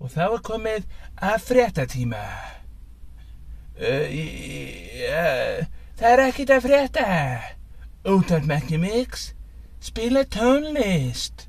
og þá er komið að fréttatíma. Uh, uh, það er ekkit að frétta. Útvarp Maggi Mix spila tónlist.